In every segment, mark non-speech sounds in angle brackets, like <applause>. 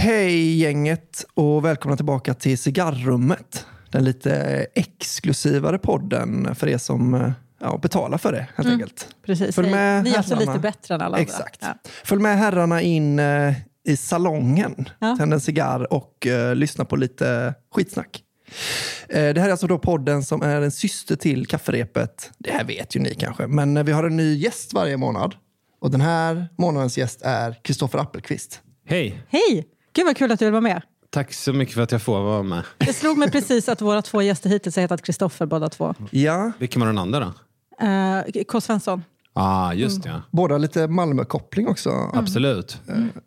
Hej gänget och välkomna tillbaka till Cigarrummet. Den lite exklusivare podden för er som eh, ja, betalar för det helt enkelt. Precis. Följ med vi är alltså lite bättre än alla andra. Exakt. Ja. Följ med herrarna in eh, i salongen, Ja. tänd en cigarr och eh, lyssna på lite skitsnack. Det här är alltså då podden som är en syster till kafferepet. Det här vet ju ni kanske, men vi har en ny gäst varje månad. Och den här månadens gäst är Kristoffer Appelqvist. Hej! Hej! Gud vad kul att du vill vara med. Tack så mycket för att jag får vara med. Det slog mig precis att våra två gäster hittills har hetat Kristoffer båda två. Ja, Vilken var den andra då? Uh, K. Svensson. Ja, ah, just det. båda lite Malmö-koppling också. Absolut.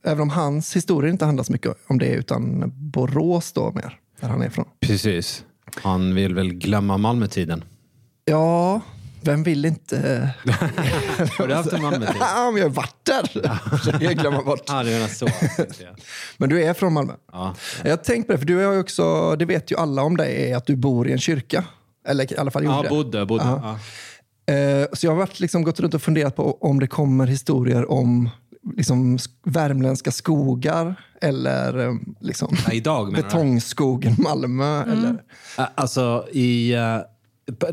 Även om hans historia inte handlar så mycket om det, utan Borås då mer, där han är ifrån. Precis. Han vill väl glömma Malmötiden. Ja, vem vill inte... <laughs> Har du haft en Malmötid? <laughs> Ja, men jag har varit där. <laughs> Försöker jag glömma bort. Ja, det är så. tänkte. Men du är från Malmö? Ja. Jag har tänkt på det, för du har ju också, det vet ju alla om dig, är att du bor i en kyrka. Eller i alla fall gjorde Ja, det. bodde, bodde. Ja. Ja. Eh, Så jag har varit, liksom, gått runt och funderat på om det kommer historier om liksom, sk- värmländska skogar eller eh, liksom, Ja, idag menar betongskogen Malmö. Eller, Ä- Alltså, i, p-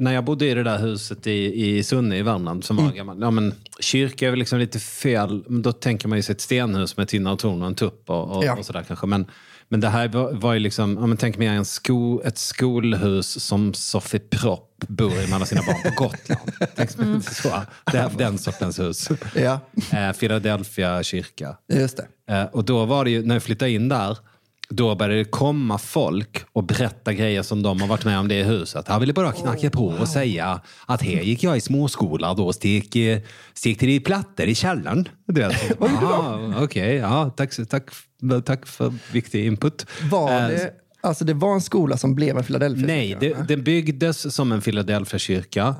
när jag bodde i det där huset i, i Sunne i Värmland som var Mm. gammal. Ja, men, kyrka är väl liksom lite fel. Då tänker man ju sig ett stenhus med tinnar och torn och en tupp och, och, Ja. och sådär kanske. Men, men det här var, var ju liksom, ja, men tänk mer en sko, ett skolhus som Sofie Propp bor i med alla sina barn på Gotland. <laughs> Tänk så. Det här, den sortens hus. ja, Eh, Philadelphia kyrka. just det. Eh, och då var det ju, när jag flyttade in där, då började det komma folk och berätta grejer som de har varit med om det i huset. Han ville bara knacka på och säga att här gick jag i småskola då och stek, eh, stekte det i plattor i källaren. Du vet. <laughs> Okej, ja, tack, tack, tack för viktig input. Var Eh, det, alltså det var en skola som blev en Philadelphia? Nej, det, den byggdes som en Philadelphia-kyrka.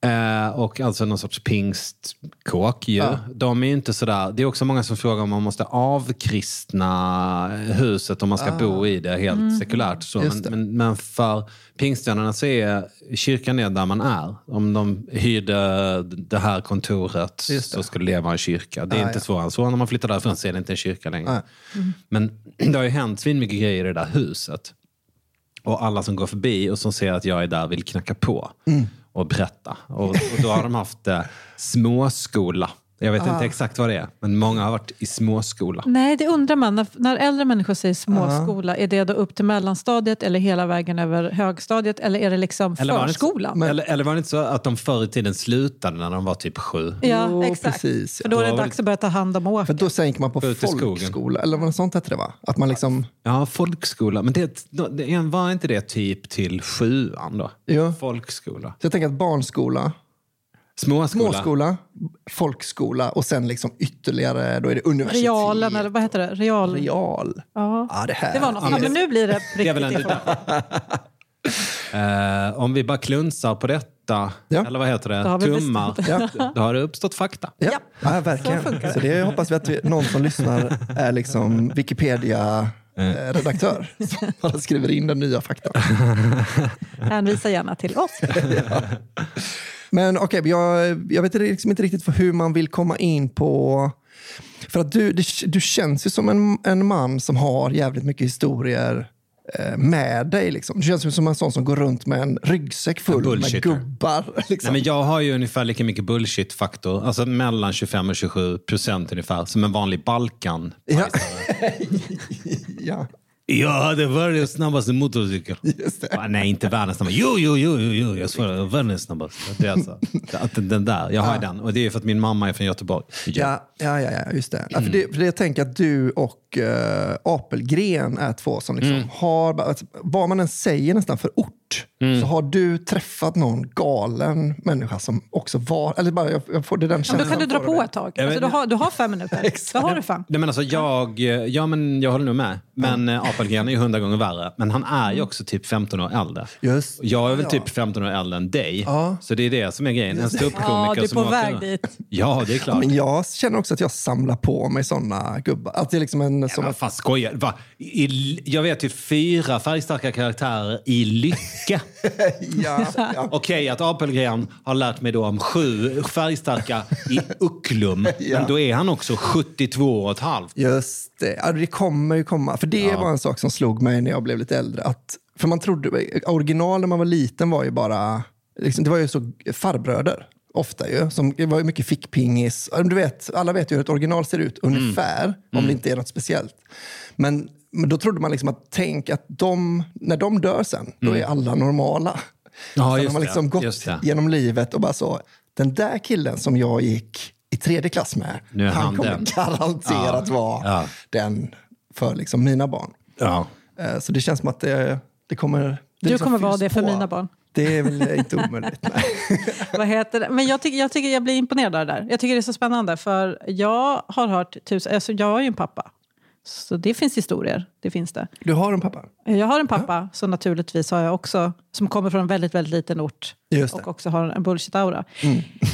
Eh, och alltså någon sorts pingstkåk ju. De är ju inte sådär, det är också många som frågar om man måste avkristna huset om man ska bo i det helt sekulärt. Så. Men, men, men för pingstvännerna så är kyrkan är där man är. Om de hyrde det här kontoret det. så skulle det vara en kyrka. Det är Ah, inte ja. svårare än så. När man flyttar därifrån så är det inte en kyrka längre. Nej. Men <clears throat> det har ju hänt svinmycket grejer i det där huset. Och alla som går förbi och som ser att jag är där vill knacka på och berätta. Och, och då har de haft eh, småskola. Jag vet inte exakt vad det är, men många har varit i småskola. Nej, det undrar man. När, när äldre människor säger småskola, är det då upp till mellanstadiet eller hela vägen över högstadiet? Eller är det liksom Eller var, det förskolan? inte, eller, eller var det inte så att de förr i tiden slutade när de var typ sju? Ja, Jo, exakt. precis. För då är det dags att börja ta hand om För åker. då sänker man på folkskola, eller vad sånt hette det va? Att man liksom, Ja, folkskola. Men det, det, var inte det typ till sjuan då? Jo. Folkskola. så jag tänker att barnskola, Småskola. småskola, folkskola och sen liksom ytterligare, då är det universitet. Realen, eller vad heter det? Real. Real. Ja. Ja, det här. Det var något. Ja, Ja, men det- nu blir det Det riktigt. Eh, om vi bara klunsar på detta, Ja. eller vad heter det, tummar, Ja. då har det uppstått fakta. Ja, Ja, ja verkligen. så funkar Så, det. det hoppas vi att vi, någon som lyssnar är liksom Wikipedia-redaktör som bara skriver in den nya faktan. Hänvisa gärna till oss. <laughs> Men okej, jag, jag vet liksom inte riktigt hur man vill komma in på... För att du, du känns ju som en, en man som har jävligt mycket historier eh, med dig. Liksom. Du känns ju som en sån som går runt med en ryggsäck full med gubbar. <laughs> Liksom. Nej, men jag har ju ungefär lika mycket bullshit-faktor, alltså mellan 25 och 27 procent ungefär, som en vanlig Balkan. ja. <laughs> ja, Jag hade världens snabbaste motorcykel. Nej, inte världens snabbaste. Jo, jo, jo, jo, jo jag svarar världens snabbaste. Det är alltså, <laughs> den där, jag har ju den. Och det är för att min mamma är från Göteborg. Ja, ja, ja, ja just det. Ja, Mm. för det. För det jag tänker att du och uh, Apelgren är två som liksom Mm. har, alltså, vad man än säger nästan för ort, Mm. så har du träffat någon galen människa som också var, eller bara jag, jag får det den Ja, känslan. då kan du dra på ett tag. Alltså, du, har, du har fem minuter. <laughs> Det har du fan. Nej, men alltså, jag, ja, men jag håller nog med. Men mm. Apelgren är ju hundra gånger värre. Men han är ju också typ 15 år äldre. Just Jag är väl ja. typ 15 år äldre än dig. Ja. Så det är det som är grejen. En ståuppkomiker Ja, du är som på åker- väg dit. <laughs> Ja, det är klart. Men jag känner också att jag samlar på mig såna gubbar. Att det är liksom en... Som Vad fan skojar Va? I, Jag vet ju fyra färgstarka karaktärer i Lycke <laughs> <laughs> ja, ja. Okej att Apelgren har lärt mig då om sju färgstarka i Ucklum. <laughs> Ja. Men då är han också 72 och ett halvt. Just det. Ja, det kommer ju komma. För det var en sak som slog mig när jag blev lite äldre. Att, för man trodde, original när man var liten var ju bara, liksom, det var ju så farbröder. Ofta ju. Som, det var ju mycket fickpingis. Du vet, alla vet ju hur ett original ser ut ungefär, om det inte är något speciellt. Men, men då trodde man liksom att tänk att de, när de dör sen, då är alla normala. Ja, Sen just har man det. liksom gått genom livet och bara så, den där killen som jag gick i tredje klass med, han, han kommer den. garanterat vara Ja. den för liksom mina barn. Ja. Eh, Så det känns som att det, det kommer... Det Du liksom kommer vara det för på. mina barn. Det är väl inte omöjligt. <laughs> Vad heter det? Men jag tycker, jag tycker jag blir imponerad av det där. Jag tycker det är så spännande för jag har hört tusen, alltså jag har ju en pappa. Så det finns historier, det finns det. Du har en pappa? Jag har en pappa, så naturligtvis har jag också, som kommer från en väldigt, väldigt liten ort och också har en bullshit-aura.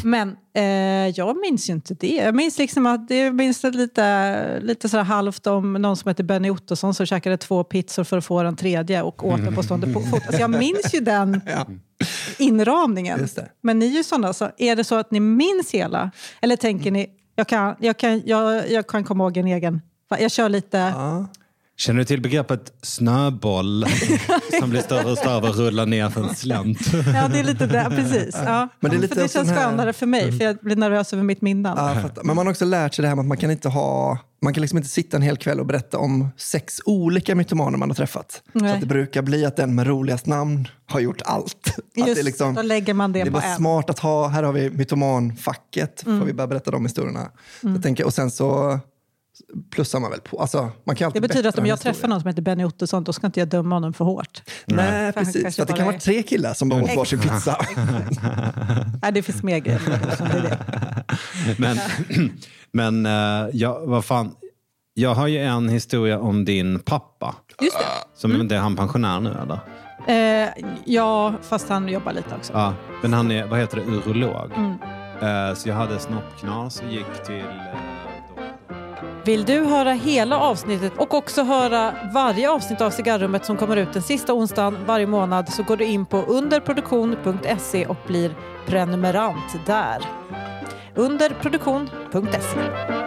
Men eh, jag minns ju inte det. Jag minns liksom att det jag minns det lite, lite sådär halvt om någon som heter Benny Ottosson som käkade två pizzor för att få den tredje och åt den på stående fot. Alltså jag minns ju den <laughs> Ja. inramningen. Men ni är ju sådana, så är det så att ni minns hela? Eller tänker ni, jag kan, jag kan, jag, jag kan komma ihåg en egen, jag kör lite... Ja. Känner du till begreppet snöboll <laughs> som blir större och större och rullar ner för en slänt? Ja, det är lite det. Precis. Ja. Men det är lite för det känns här- skönare för mig, för jag blir nervös över mitt minne. Ja. Men man har också lärt sig det här med att man kan inte ha... Man kan liksom inte sitta en hel kväll och berätta om sex olika mytomaner man har träffat. Så Nej. att det brukar bli att den med roligast namn har gjort allt. Att Just, det, är liksom, då lägger man det, det är på bara en. smart att ha, här har vi mytomanfacket, får vi börja berätta de historierna. Så jag tänker, och sen så plussar man väl på. Alltså, man kan Det betyder att om jag historia. träffar någon som heter Benny Ottosson, då ska inte jag döma honom för hårt. Nej, För han precis. För att det kan vara tre killar som bara åt varsin pizza. <laughs> Nej, det finns mer grejer. det det. <laughs> Men, <clears throat> men eh, ja, vad fan. Jag har ju en historia om din pappa. Just det. Som inte är han pensionär nu eller? Eh, ja, fast han jobbar lite också. Ja, men han är, vad heter det, urolog. Mm. Eh, så jag hade snoppknas och gick till... Vill du höra hela avsnittet och också höra varje avsnitt av Cigarrummet som kommer ut den sista onsdagen varje månad så går du in på underproduktion.se och blir prenumerant där. Underproduktion.se